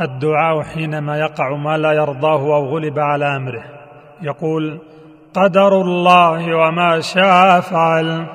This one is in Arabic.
الدعاء حينما يقع ما لا يرضاه أو غلب على أمره. يقول قدر الله وما شاء فعل.